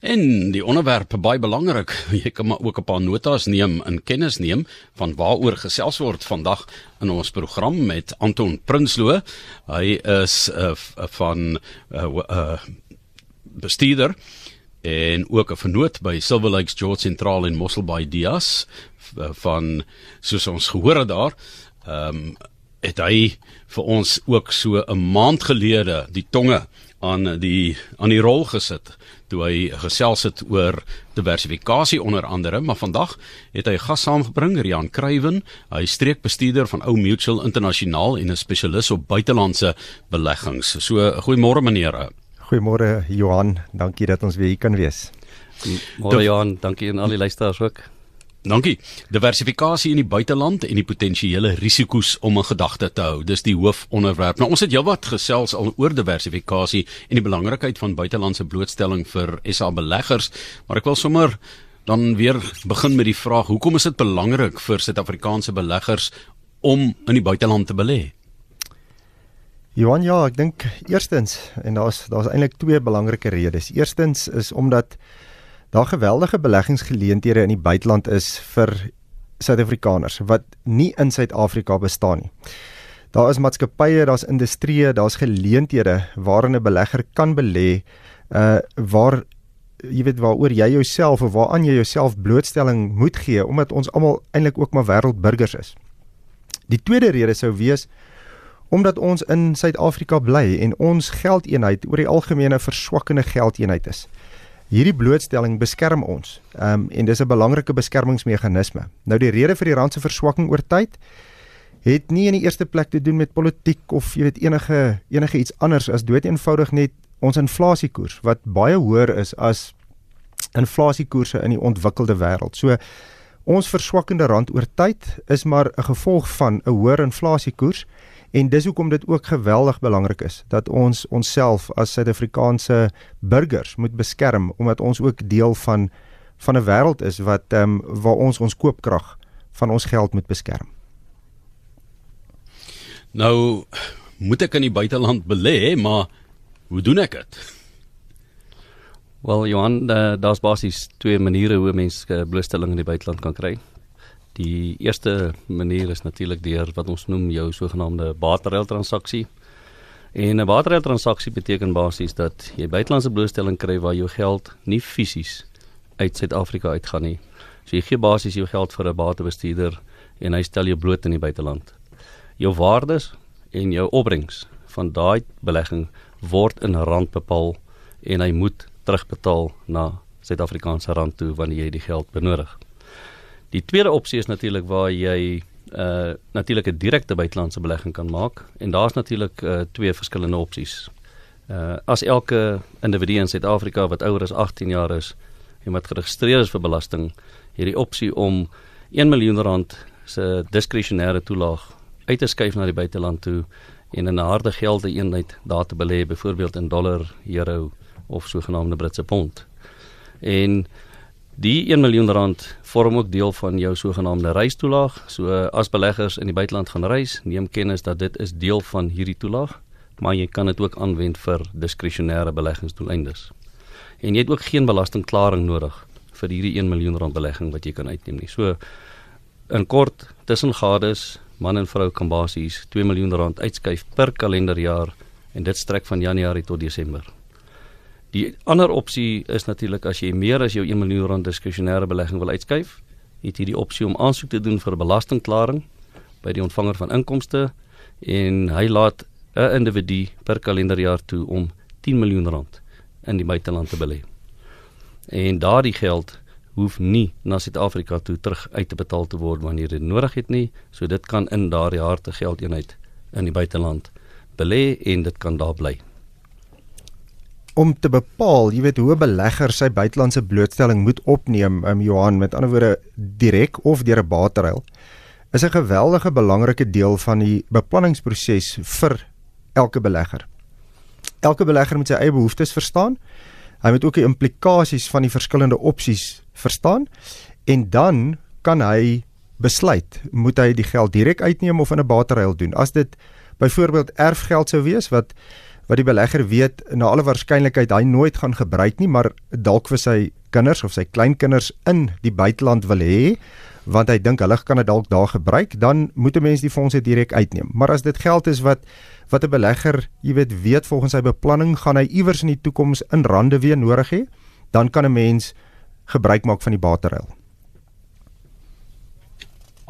En die onderwerp baie belangrik. Jy kan maar ook 'n paar notas neem en kennis neem van waaroor gesels word vandag in ons program met Anton Prinsloo. Hy is uh, van uh, uh, bestuurder en ook 'n vernoot by Silver Lakes George Central in Mosselbaai Dias van soos ons gehoor het daar. Ehm um, het hy vir ons ook so 'n maand gelede die tonge aan die aan die rol gesit toe hy gesels het oor diversifikasie onder andere, maar vandag het hy gas saamgebring, Rian Kruiven, hy streekbestuurder van Ou Mutual Internasionaal en 'n spesialis op buitelandse beleggings. So goeiemôre meneer. Goeiemôre Johan, dankie dat ons weer hier kan wees. Môre Johan, dankie aan al die luisteraars ook. Dankie. Diversifikasie in die buiteland en die potensiële risiko's om 'n gedagte te hou. Dis die hoofonderwerp. Nou ons het heelwat gesels al oor diversifikasie en die belangrikheid van buitelandse blootstelling vir SA beleggers, maar ek wil sommer dan weer begin met die vraag: Hoekom is dit belangrik vir Suid-Afrikaanse beleggers om in die buiteland te belê? Johan, ja, ek dink eerstens en daar's daar's eintlik twee belangrike redes. Eerstens is omdat daar geweldige beleggingsgeleenthede in die buiteland is vir Suid-Afrikaners wat nie in Suid-Afrika bestaan nie. Daar is maatskappye, daar's industrieë, daar's geleenthede waarin 'n belegger kan belê uh waar jy weet waaroor jy jouself of waaraan jy jouself blootstelling moet gee omdat ons almal eintlik ook maar wêreldburgers is. Die tweede rede sou wees omdat ons in Suid-Afrika bly en ons geldeenheid oor die algemene verswakkende geldeenheid is. Hierdie blootstelling beskerm ons. Ehm um, en dis 'n belangrike beskermingsmeganisme. Nou die rede vir die rand se verswakking oor tyd het nie in die eerste plek te doen met politiek of jy weet enige enige iets anders as dood eenvoudig net ons inflasiekoers wat baie hoër is as inflasiekoerse in die ontwikkelde wêreld. So ons verswakkende rand oor tyd is maar 'n gevolg van 'n hoër inflasiekoers En dis hoekom dit ook geweldig belangrik is dat ons onsself as Suid-Afrikaanse burgers moet beskerm omdat ons ook deel van van 'n wêreld is wat ehm um, waar ons ons koopkrag van ons geld moet beskerm. Nou moet ek in die buiteland belê, maar hoe doen ek dit? Wel Johan, daar's basies twee maniere hoe mense eh, blootstelling in die buiteland kan kry. Die eerste manier is natuurlik deur wat ons noem jou sogenaamde barterruil transaksie. En 'n barterruil transaksie beteken basies dat jy buitelandse blootstelling kry waar jou geld nie fisies uit Suid-Afrika uitgaan nie. So jy gee basies jou geld vir 'n batebestuurder en hy stel jou bloot in die buiteland. Jou waardes en jou opbrengs van daai belegging word in rand bepaal en hy moet terugbetaal na Suid-Afrikaanse rand toe wanneer jy die geld benodig. Die tweede opsie is natuurlik waar jy uh natuurlik 'n direkte buitelandse belegging kan maak en daar's natuurlik uh twee verskillende opsies. Uh as elke individu in Suid-Afrika wat ouer as 18 jaar is en wat geregistreer is vir belasting, hierdie opsie om 1 miljoen rand se diskresionêre toelaag uit te skuif na die buiteland toe en in 'n harde gelde eenheid daar te belê, byvoorbeeld in dollar, euro of sogenaamde Britse pond. En Die 1 miljoen rand vorm ook deel van jou sogenaamde reistoelaag. So as beleggers in die buiteland gaan reis, neem kennis dat dit is deel van hierdie toelaag, maar jy kan dit ook aanwend vir diskresionêre beleggingsdoeleindes. En jy het ook geen belastingklaring nodig vir hierdie 1 miljoen rand belegging wat jy kan uitneem nie. So in kort, tussen gades, man en vrou kan basies 2 miljoen rand uitskuif per kalenderjaar en dit strek van Januarie tot Desember. Die ander opsie is natuurlik as jy meer as jou 1 miljoen rand diskresionêre belegging wil uitskuif, het jy die opsie om aansoek te doen vir belastingklaring by die ontvanger van inkomste en hy laat 'n individu per kalenderjaar toe om 10 miljoen rand in die buiteland te belê. En daardie geld hoef nie na Suid-Afrika toe terug uit te betaal te word wanneer dit nodig het nie, so dit kan in daardie harde geldeenheid in die buiteland belê en dit kan daar bly om te bepaal, jy weet hoe 'n belegger sy buitelandse blootstelling moet opneem, um, Johan, met ander woorde direk of deur 'n bateruil, is 'n geweldige belangrike deel van die beplanningsproses vir elke belegger. Elke belegger moet sy eie behoeftes verstaan. Hy moet ook die implikasies van die verskillende opsies verstaan en dan kan hy besluit moet hy die geld direk uitneem of in 'n bateruil doen. As dit byvoorbeeld erfgeld sou wees wat wat die belegger weet na alle waarskynlikheid hy nooit gaan gebruik nie, maar dalk vir sy kinders of sy kleinkinders in die buiteland wil hê want hy dink hulle kan dit dalk daar gebruik, dan moet 'n mens die fondse direk uitneem. Maar as dit geld is wat wat 'n belegger, jy weet, weet volgens sy beplanning gaan hy iewers in die toekoms in rande weer nodig hê, dan kan 'n mens gebruik maak van die bateruil.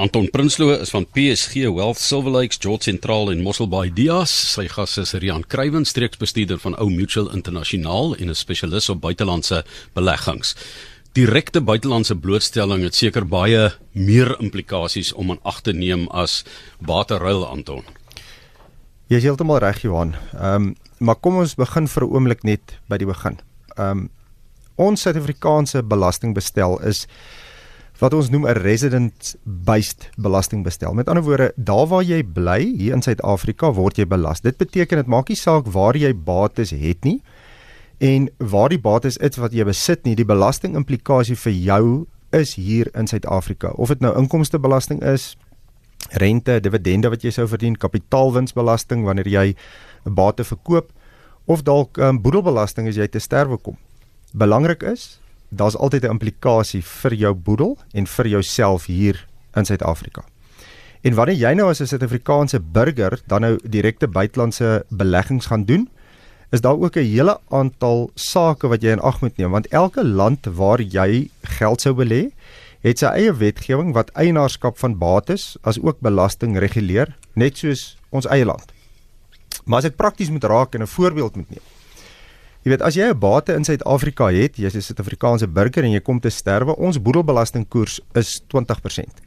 Anton Prinsloo is van PSG Wealth Silver Lakes, George Central in Mosselbaai Dias. Sy gas is Rian Kruiven, streeksbestuurder van Ou Mutual Internasionaal en 'n spesialis op buitelandse beleggings. Direkte buitelandse blootstelling het seker baie meer implikasies om aan ag te neem as bateruil Anton. Jy is heeltemal reg Johan. Ehm um, maar kom ons begin vir 'n oomblik net by die begin. Ehm um, ons Suid-Afrikaanse belastingbestel is wat ons noem 'n resident based belastingbestel. Met ander woorde, daar waar jy bly hier in Suid-Afrika word jy belas. Dit beteken dit maak nie saak waar jy bates het nie en waar die bates is wat jy besit nie, die belastingimplikasie vir jou is hier in Suid-Afrika. Of dit nou inkomstebelasting is, rente, dividende wat jy sou verdien, kapitaalwinsbelasting wanneer jy 'n bate verkoop of dalk um, boedelbelasting as jy te sterwe kom. Belangrik is, daar's altyd 'n implikasie vir jou boedel en vir jouself hier in Suid-Afrika. En wanneer jy nou as 'n Suid-Afrikaanse burger dan nou direkte buitelandse beleggings gaan doen, is daar ook 'n hele aantal sake wat jy in ag moet neem want elke land waar jy geld sou belê, het sy eie wetgewing wat eienaarskap van bates as ook belasting reguleer, net soos ons eie land. Maar as ek prakties moet raak en 'n voorbeeld moet neem. Jy weet as jy 'n bate in Suid-Afrika het, jy's 'n Suid-Afrikaanse burger en jy kom te sterwe, ons boedelbelastingkoers is 20%.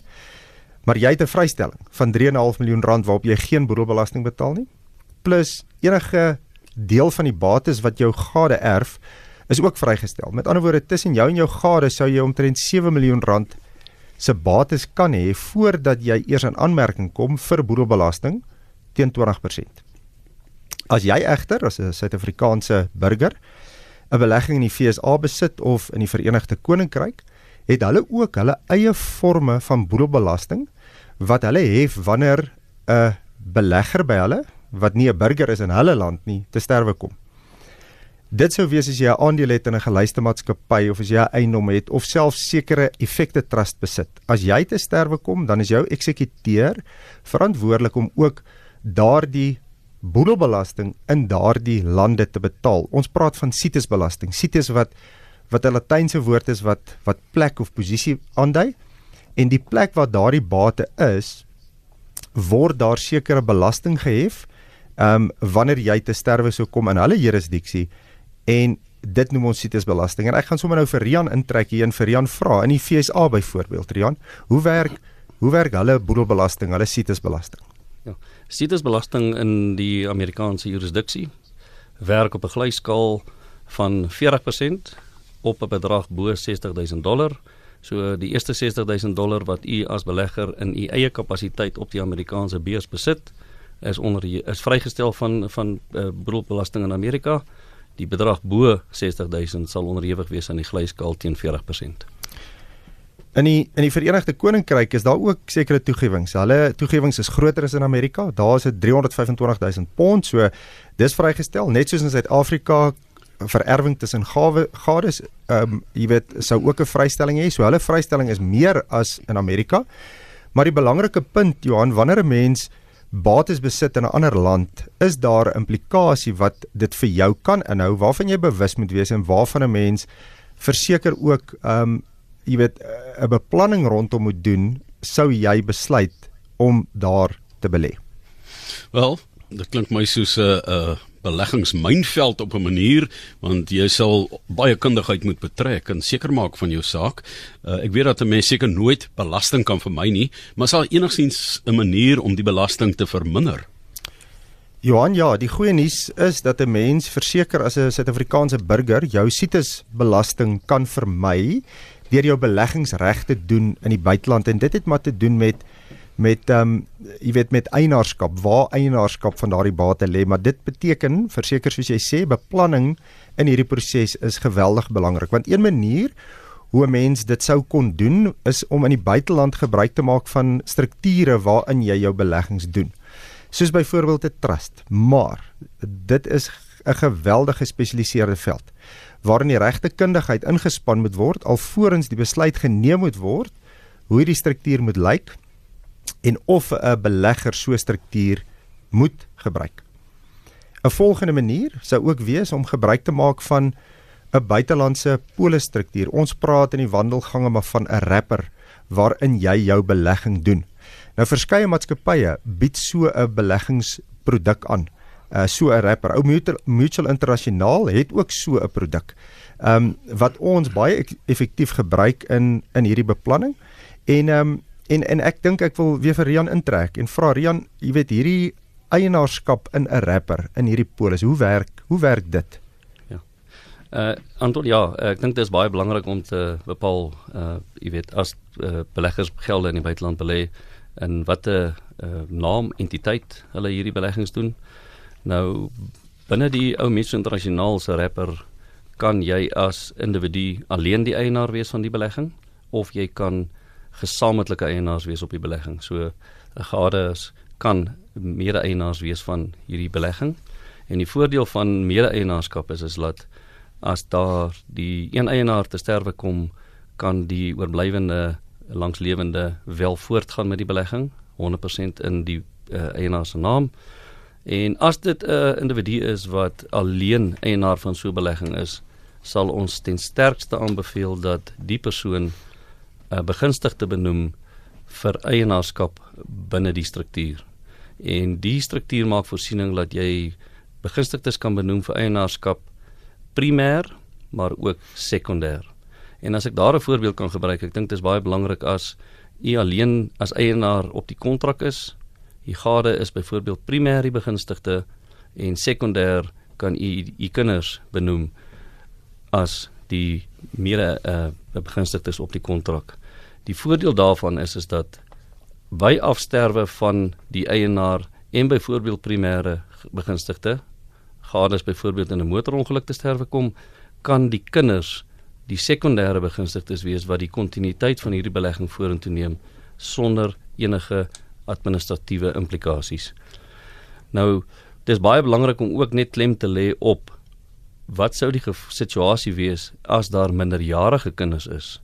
Maar jy het 'n vrystelling van 3.5 miljoen rand waarop jy geen boedelbelasting betaal nie, plus enige deel van die bates wat jou gade erf is ook vrygestel. Met ander woorde, tussen jou en jou gade sou jy omtrent 7 miljoen rand se bates kan hê voordat jy eers in aanmerking kom vir boedelbelasting teen 20%. As jy egter as 'n Suid-Afrikaanse burger 'n belegging in die FSA besit of in die Verenigde Koninkryk, het hulle ook hulle eie forme van boedelbelasting wat hulle hef wanneer 'n belegger by hulle wat nie 'n burger is in hulle land nie te sterwe kom. Dit sou wees as jy 'n aandeel het in 'n gelyste maatskappy of as jy 'n eiendom het of selfs sekere effekte trust besit. As jy te sterwe kom, dan is jou eksekuteur verantwoordelik om ook daardie boedelbelasting in daardie lande te betaal. Ons praat van situsbelasting. Situs wat wat 'n latynse woord is wat wat plek of posisie aandui en die plek waar daardie bate is word daar sekere belasting gehef ehm um, wanneer jy te sterwe sou kom in hulle jurisdiksie en dit noem ons situsbelasting en ek gaan sommer nou vir Rian intrek hier en vir Rian vra in die FSA byvoorbeeld Rian hoe werk hoe werk hulle boedelbelasting hulle situsbelasting Ja. Situsbelasting in die Amerikaanse jurisdiksie werk op 'n glyskaal van 40% op 'n bedrag bo 60000 dollar. So die eerste 60000 dollar wat u as belegger in u eie kapasiteit op die Amerikaanse beurs besit, is onder is vrygestel van van uh, belasting in Amerika. Die bedrag bo 60000 sal onderhewig wees aan die glyskaal teen 40%. In die in die Verenigde Koninkryk is daar ook sekere toegewings. Hulle toegewings is groter as in Amerika. Daar is dit 325 000 pond. So dis vrygestel net soos in Suid-Afrika vererwing tussen gawe gades ehm um, jy weet sou ook 'n vrystelling hê. So hulle vrystelling is meer as in Amerika. Maar die belangrike punt Johan, wanneer 'n mens bates besit in 'n ander land, is daar 'n implikasie wat dit vir jou kan inhou waarvan jy bewus moet wees en waarvan 'n mens verseker ook ehm um, jy weet 'n beplanning rondom moet doen, sou jy besluit om daar te belê. Wel, dit klink my soos 'n 'n beleggingsmynveld op 'n manier want jy sal baie kundigheid moet betrek en seker maak van jou saak. Uh, ek weet dat 'n mens seker nooit belasting kan vermy nie, maar sal enigsins 'n manier om die belasting te verminder. Johan, ja, die goeie nuus is dat 'n mens verseker as 'n Suid-Afrikaanse burger jou situs belasting kan vermy deur jou beleggingsreg te doen in die buiteland en dit het maar te doen met met ehm um, jy weet met eienaarskap, waar eienaarskap van daardie bate lê, maar dit beteken verseker soos jy sê, beplanning in hierdie proses is geweldig belangrik want een manier hoe 'n mens dit sou kon doen is om in die buiteland gebruik te maak van strukture waarin jy jou beleggings doen. Soos byvoorbeeld 'n trust, maar dit is 'n geweldige gespesialiseerde veld waarin die regte kundigheid ingespan moet word alvorens die besluit geneem moet word hoe hierdie struktuur moet lyk en of 'n belegger so 'n struktuur moet gebruik. 'n Volgende manier sou ook wees om gebruik te maak van 'n buitelandse polisstruktuur. Ons praat in die wandelgange maar van 'n wrapper waarin jy jou belegging doen. Nou verskeie maatskappye bied so 'n beleggingsproduk aan. Uh so 'n wrapper. Ou Mutual, Mutual Internasionaal het ook so 'n produk. Um wat ons baie effektief gebruik in in hierdie beplanning. En um en en ek dink ek wil weer vir Rian intrek en vra Rian, jy weet hierdie eienaarskap in 'n wrapper in hierdie polis, hoe werk hoe werk dit? Uh Anton ja, ek dink dit is baie belangrik om te bepaal uh jy weet as uh, beleggers gelde in die buiteland belê en watter uh, naam entiteit hulle hierdie beleggings doen. Nou binne die ou mens internasionaal se rapper kan jy as individu alleen die eienaar wees van die belegging of jy kan gesamentlike eienaars wees op die belegging. So 'n gade kan mede-eienaars wees van hierdie belegging. En die voordeel van mede-eienaarskap is is dat as daar die een eienaar te sterwe kom, kan die oorblywende langslewende wel voortgaan met die belegging 100% in die uh, eienaar se naam. En as dit 'n uh, individu is wat alleen eienaar van so 'n belegging is, sal ons ten sterkste aanbeveel dat die persoon 'n uh, begunstigde benoem vir eienaarskap binne die struktuur. En die struktuur maak voorsiening dat jy begunstigdes kan benoem vir eienaarskap primêr maar ook sekondêr. En as ek daar 'n voorbeeld kan gebruik, ek dink dit is baie belangrik as u alleen as eienaar op die kontrak is, u gade is byvoorbeeld primêr die begunstigde en sekondêr kan u u kinders benoem as die mede uh, begunstigdes op die kontrak. Die voordeel daarvan is is dat by afsterwe van die eienaar en byvoorbeeld primêre begunstigde gades byvoorbeeld in 'n motorongeluk te sterwe kom, kan die kinders die sekondêre begunstigdes wees wat die kontinuïteit van hierdie belegging vorentoe neem sonder enige administratiewe implikasies. Nou, dis baie belangrik om ook net klem te lê op wat sou die situasie wees as daar minderjarige kinders is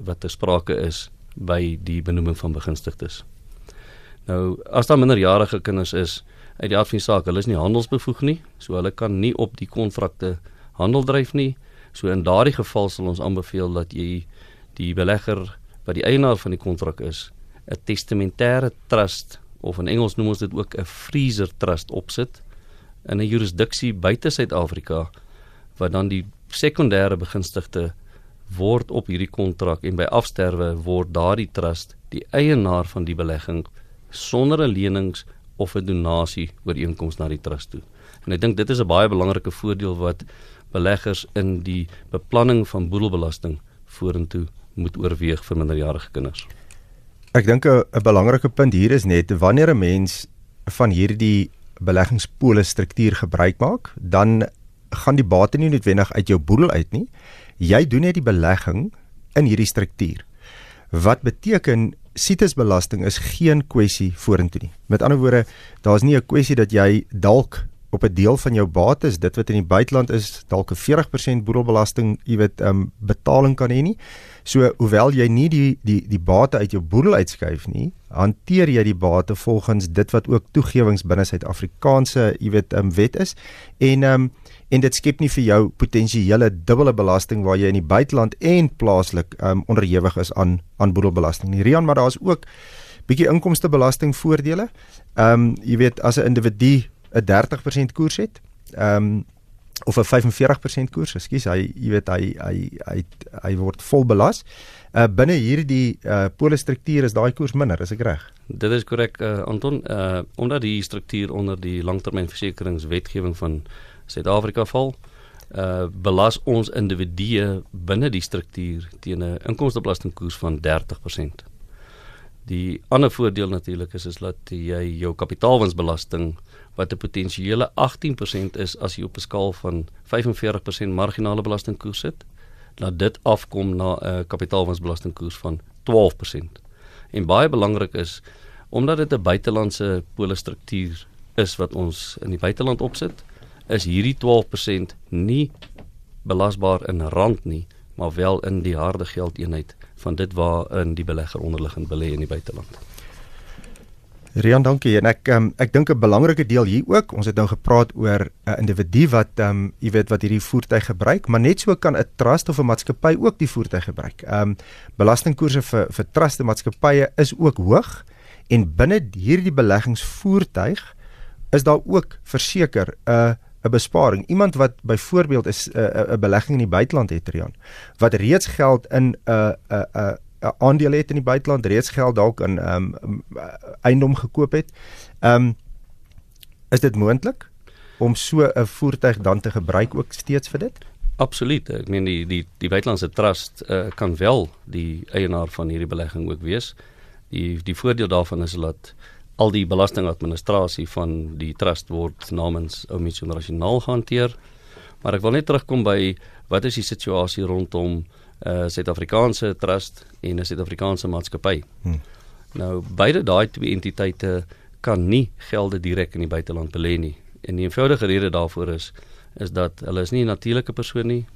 wat ter sprake is by die benoeming van begunstigdes. Nou, as daar minderjarige kinders is, uit die aard van die saak, hulle is nie handelsbevoeg nie, so hulle kan nie op die kontrakte handel dryf nie. So in daardie geval sal ons aanbeveel dat jy die belegger wat die eienaar van die kontrak is, 'n testamentêre trust of in Engels noem ons dit ook 'n freezer trust opsit in 'n jurisdiksie buite Suid-Afrika wat dan die sekondêre begunstigde word op hierdie kontrak en by afsterwe word daardie trust die eienaar van die belegging sonder 'n lenings of 'n donasie ooreenkoms na die trust toe. En ek dink dit is 'n baie belangrike voordeel wat beleggers in die beplanning van boedelbelasting vorentoe moet oorweeg vir minderjarige kinders. Ek dink 'n belangrike punt hier is net wanneer 'n mens van hierdie beleggingspolis struktuur gebruik maak, dan gaan die bate nie noodwendig uit jou boedel uit nie. Jy doen net die belegging in hierdie struktuur. Wat beteken situsbelasting is geen kwessie vorentoe nie. Met ander woorde, daar's nie 'n kwessie dat jy dalk op 'n deel van jou bates, dit wat in die buiteland is, dalk 'n 40% boedelbelasting, jy weet, ehm um, betaling kan hê nie. So, hoewel jy nie die die die bate uit jou boedel uitskuif nie, hanteer jy die bate volgens dit wat ook toegewings binne Suid-Afrikaanse, jy weet, um, wet is. En um, en dit skep nie vir jou potensiële dubbele belasting waar jy in die buiteland en plaaslik um, onderhewig is aan aan boedelbelasting. Nie Rian, maar daar is ook bietjie inkomstebelasting voordele. Ehm um, jy weet as 'n individu 'n 30% koers het, ehm um, of 'n 45% koers, ekskuus, hy jy weet hy hy hy hy word vol belas. Uh binne hierdie uh polisstruktuur is daai koers minder, is ek reg? Dit is korrek uh, Anton, uh omdat die struktuur onder die langtermynversekeringswetgewing van Suid-Afrika val, uh belas ons individue binne die struktuur teen 'n inkomstebelastingkoers van 30%. Die ander voordeel natuurlik is is dat jy jou kapitaalwinsbelasting wat 'n potensiële 18% is as jy op 'n skaal van 45% marginale belastingkoers sit, laat dit afkom na 'n kapitaalwinsbelastingkoers van 12%. En baie belangrik is omdat dit 'n buitelandse polisstruktuur is wat ons in die buiteland opsit, is hierdie 12% nie belasbaar in rand nie, maar wel in die harde geldeenheid van dit waarin die belegger onderliggend belê in die buiteland. Rian, dankie. En ek um, ek dink 'n belangrike deel hier ook, ons het nou gepraat oor 'n individu wat ehm um, jy weet wat hierdie voertuig gebruik, maar net so kan 'n trust of 'n maatskappy ook die voertuig gebruik. Ehm um, belastingkoerse vir vir truste maatskappye is ook hoog en binne hierdie beleggingsvoertuig is daar ook verseker 'n uh, 'n besparing. Iemand wat byvoorbeeld is 'n uh, 'n belegging in die buiteland het, Rian, wat reeds geld in 'n uh, 'n uh, uh, aandele het in die buiteland, reeds geld dalk in ehm um, eiendom gekoop het. Ehm um, is dit moontlik om so 'n voertuig dan te gebruik ook steeds vir dit? Absoluut. Ek meen die die die buitelandse trust uh, kan wel die eienaar van hierdie belegging ook wees. Die die voordeel daarvan is dat al die belastingadministrasie van die trust word namens Omitio Nasionaal gehanteer. Maar ek wil net terugkom by wat is die situasie rondom 'n Suid-Afrikaanse trust en 'n Suid-Afrikaanse maatskappy. Hmm. Nou beide daai twee entiteite kan nie gelde direk in die buiteland belê nie. En die eenvoudige rede daarvoor is is dat hulle is nie 'n natuurlike persoon nie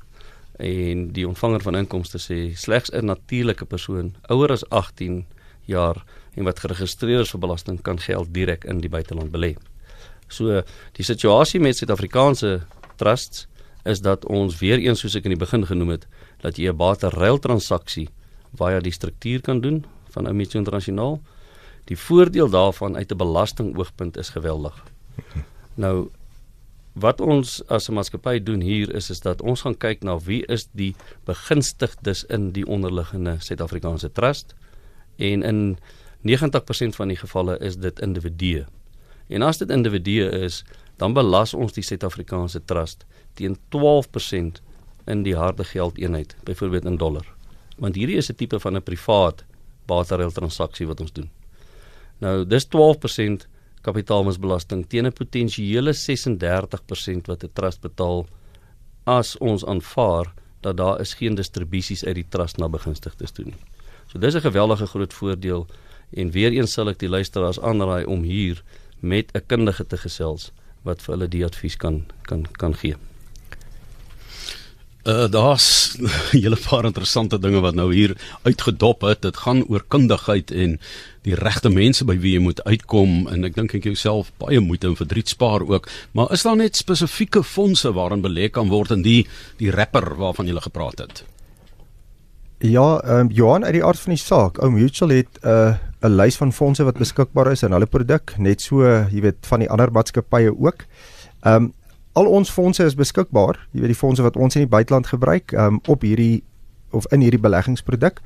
en die ontvanger van inkomste sê slegs 'n natuurlike persoon ouer as 18 jaar en wat geregistreer is vir belasting kan geld direk in die buiteland belê. So die situasie met Suid-Afrikaanse trusts is dat ons weer eens soos ek in die begin genoem het dat jy 'n bateruil transaksie via die struktuur kan doen van Omitio Internasionaal. Die voordeel daarvan uit 'n belastingoogpunt is geweldig. Nou wat ons as 'n maatskappy doen hier is is dat ons gaan kyk na wie is die begunstigdes in die onderliggende Suid-Afrikaanse trust en in 90% van die gevalle is dit individue. En as dit individue is, dan belas ons die Suid-Afrikaanse trust teen 12% in die harde geld eenheid, byvoorbeeld in dollar. Want hierdie is 'n tipe van 'n privaat bateruil transaksie wat ons doen. Nou, dis 12% kapitaalmisbelasting teen 'n potensiële 36% wat 'n trust betaal as ons aanvaar dat daar is geen distribusies uit die trust na begunstigdes toe nie. So dis 'n geweldige groot voordeel en weer eens sal ek die luisteraars aanraai om hier met 'n kundige te gesels wat vir hulle die advies kan kan kan gee. Uh daar's 'n hele paar interessante dinge wat nou hier uitgedop het. Dit gaan oor kundigheid en die regte mense by wie jy moet uitkom en ek dink ek jouself baie moeite en verdriet spaar ook. Maar is daar net spesifieke fondse waarin belê kan word in die die rapper waarvan jy gepraat het? Ja, ehm um, Johan uit die aard van die saak. Ou Mutual het 'n uh, 'n lys van fondse wat beskikbaar is in hulle produk, net so, jy weet, van die ander maatskappye ook. Ehm um, al ons fondse is beskikbaar, jy weet die fondse wat ons in die buiteland gebruik, um, op hierdie of in hierdie beleggingsproduk.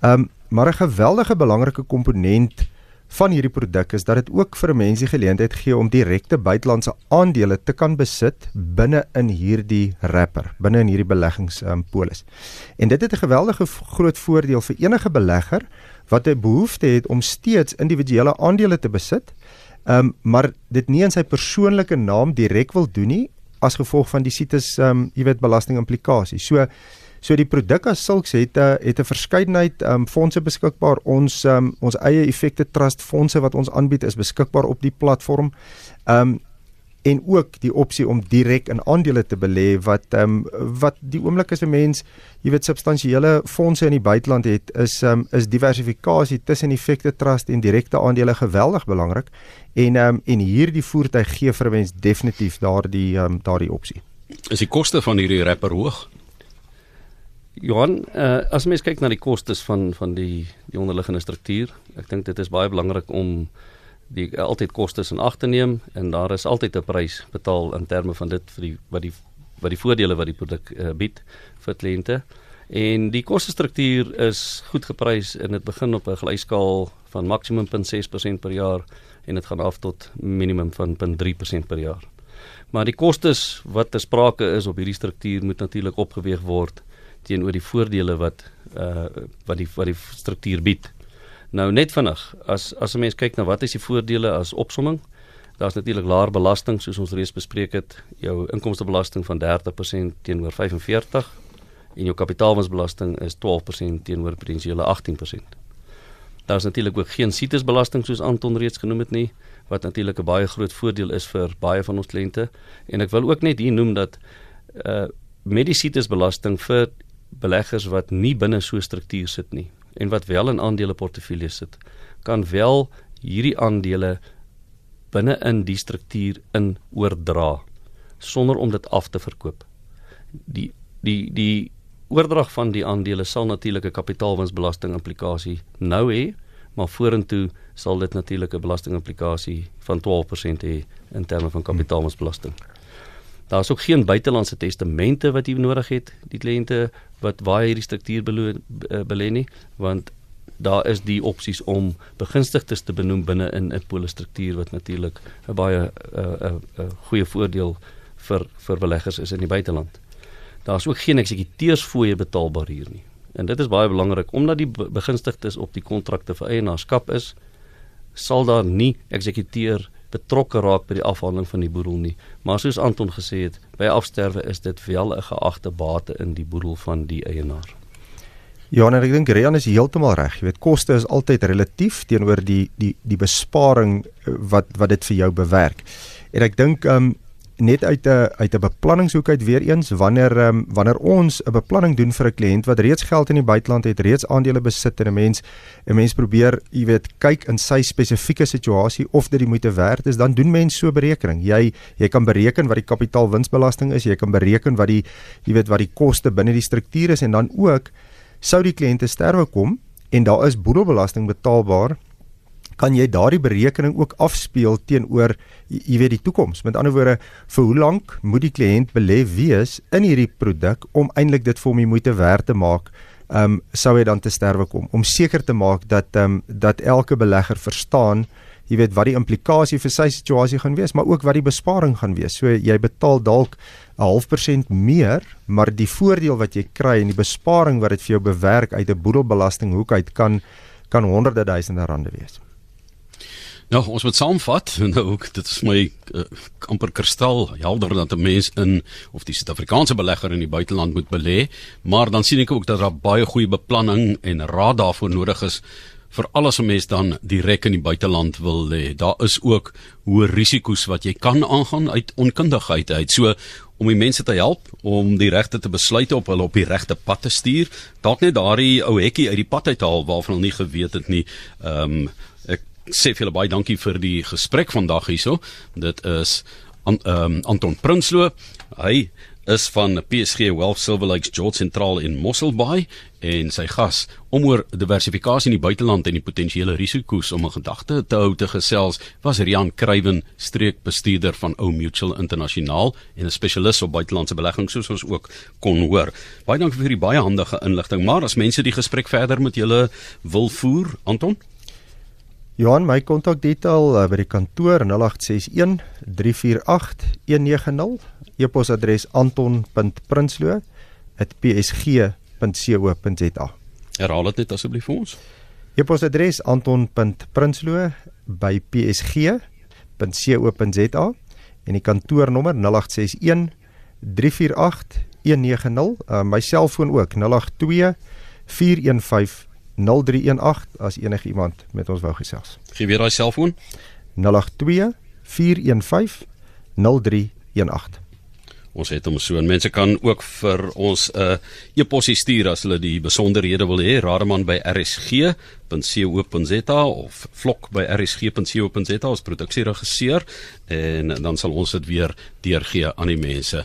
Ehm um, maar 'n geweldige belangrike komponent van hierdie produk is dat dit ook vir mense geleentheid gee om direkte buitelandse aandele te kan besit binne in hierdie wrapper, binne in hierdie beleggingspolis. Um, en dit het 'n geweldige groot voordeel vir enige belegger wat 'n behoefte het om steeds individuele aandele te besit Ehm um, maar dit nie in sy persoonlike naam direk wil doen nie as gevolg van die CITES ehm um, jy weet belasting implikasies. So so die produk as sulks het 'n uh, het 'n verskeidenheid ehm um, fondse beskikbaar. Ons ehm um, ons eie effekte trust fondse wat ons aanbied is beskikbaar op die platform. Ehm um, en ook die opsie om direk in aandele te belê wat ehm um, wat die oomblik as 'n mens jy weet substansiële fondse in die buiteland het is ehm um, is diversifikasie tussen effekte trust en direkte aandele geweldig belangrik en ehm um, en hierdie voertuig gee vir mens definitief daardie ehm um, daardie opsie. Is die koste van hierdie rapper hoog? Johan, uh, as mens kyk na die kostes van van die die onderliggende struktuur, ek dink dit is baie belangrik om die uh, altyd kostes in ag te neem en daar is altyd 'n prys betaal in terme van dit vir die wat die wat die voordele wat die produk uh, bied vir kliënte. En die kostestruktuur is goed geprys en dit begin op 'n gelyskaal van maksimum 0.6% per jaar en dit gaan af tot minimum van 0.3% per jaar. Maar die kostes wat ter sprake is op hierdie struktuur moet natuurlik opgeweeg word teenoor die voordele wat uh wat die wat die struktuur bied. Nou net vinnig, as as 'n mens kyk na wat is die voordele as opsomming? Daar's natuurlik laer belasting soos ons reeds bespreek het, jou inkomstebelasting van 30% teenoor 45 en jou kapitaalwinsbelasting is 12% teenoor potensiële 18%. Daar's natuurlik ook geen CITES belasting soos Anton reeds genoem het nie wat natuurlik 'n baie groot voordeel is vir baie van ons kliënte en ek wil ook net hier noem dat uh met die CITES belasting vir beleggers wat nie binne so 'n struktuur sit nie en wat wel in aandele portefeuilles sit kan wel hierdie aandele binne in die struktuur in oordra sonder om dit af te verkoop. Die die die oordrag van die aandele sal natuurlik 'n kapitaalwinsbelasting implikasie nou hê, maar vorentoe sal dit natuurlik 'n belastingimplikasie van 12% hê in terme van kapitaalwinsbelasting. Daar's ook geen buitelandse testamente wat jy nodig het, die kliënte wat waar hierdie struktuur belê nie, want daar is die opsies om begunstigdes te benoem binne in 'n polisstruktuur wat natuurlik 'n baie 'n uh, 'n uh, uh, goeie voordeel vir vir beleggers is in die buiteland. Daar's ook geen eksekuteursfooie betaalbaar hier nie. En dit is baie belangrik omdat die begunstigdes op die kontrakte vir eienaarskap is, sal daar nie eksekuteur betrokke raak by die afhandeling van die boedel nie. Maar soos Anton gesê het, by afsterwe is dit wel 'n geagte bate in die boedel van die eienaar. Ja, en ek dink Rian is heeltemal reg. Jy weet, koste is altyd relatief teenoor die die die besparing eh, wat wat dit vir jou bewerk. En ek dink um net uit 'n uit 'n beplanningshoek uit weer eens wanneer um, wanneer ons 'n beplanning doen vir 'n kliënt wat reeds geld in die buiteland het, reeds aandele besit en 'n mens 'n mens probeer, jy weet, kyk in sy spesifieke situasie of dit die moeite werd is, dan doen mens so berekening. Jy jy kan bereken wat die kapitaalwinsbelasting is, jy kan bereken wat die jy weet wat die koste binne die struktuur is en dan ook sou die kliënte sterwe kom en daar is boedelbelasting betaalbaar kan jy daardie berekening ook afspeel teenoor jy weet die toekoms. Met ander woorde, vir hoe lank moet die kliënt belê wees in hierdie produk om eintlik dit vir hom die moeite werd te maak? Ehm um, sou hy dan te sterwe kom om seker te maak dat ehm um, dat elke belegger verstaan jy weet wat die implikasie vir sy situasie gaan wees, maar ook wat die besparing gaan wees. So jy betaal dalk 'n half persent meer, maar die voordeel wat jy kry en die besparing wat dit vir jou bewerk uit 'n boedelbelasting hoek uit kan kan honderde duisende rande wees. Ja, ons moet saamvat nou dit is my uh, amper kristal helder dat 'n mens in of die Suid-Afrikaanse belegger in die buiteland moet belê, maar dan sien ek ook dat daar baie goeie beplanning en raad daarvoor nodig is vir alles om mens dan direk in die buiteland wil lê. Daar is ook hoë risiko's wat jy kan aangaan uit onkundigheid uit. So om die mense te help om die regte te besluit op hulle op die regte pad te stuur, dalk net daardie ou hekkie uit die pad uithaal waarvan hulle nie geweet het nie. Ehm um, sê vir julle baie dankie vir die gesprek vandag hierso. Dit is ehm um, Anton Prinsloo. Hy is van PSG Wealth Silver Lakes George Sentraal in Mosselbaai en sy gas om oor diversifikasie in die buiteland en die potensiële risiko's om 'n gedagte te hou te gesels was Rian Kruiven streekbestuurder van Ou Mutual Internasionaal en 'n spesialis op buitelandse beleggings soos ons ook kon hoor. Baie dankie vir die baie handige inligting. Maar as mense die gesprek verder met julle wil voer, Anton Johan, my kontakdetail uh, by die kantoor 0861 348 190. E-posadres anton.prinsloo@psg.co.za. Herhaal dit net asseblief vir ons. E-posadres anton.prinsloo@psg.co.za en die kantoornommer 0861 348 190. Uh, my selfoon ook 082 415 0318 as enige iemand met ons wou gesels. Gee weer daai selfoon 082 415 0318. Ons het hom so en mense kan ook vir ons 'n uh, e-posie stuur as hulle die besonderhede wil hê. Rademan by rsg.co.za of vlok by rsg.co.za as produksieregisseur en dan sal ons dit weer deurgee aan die mense.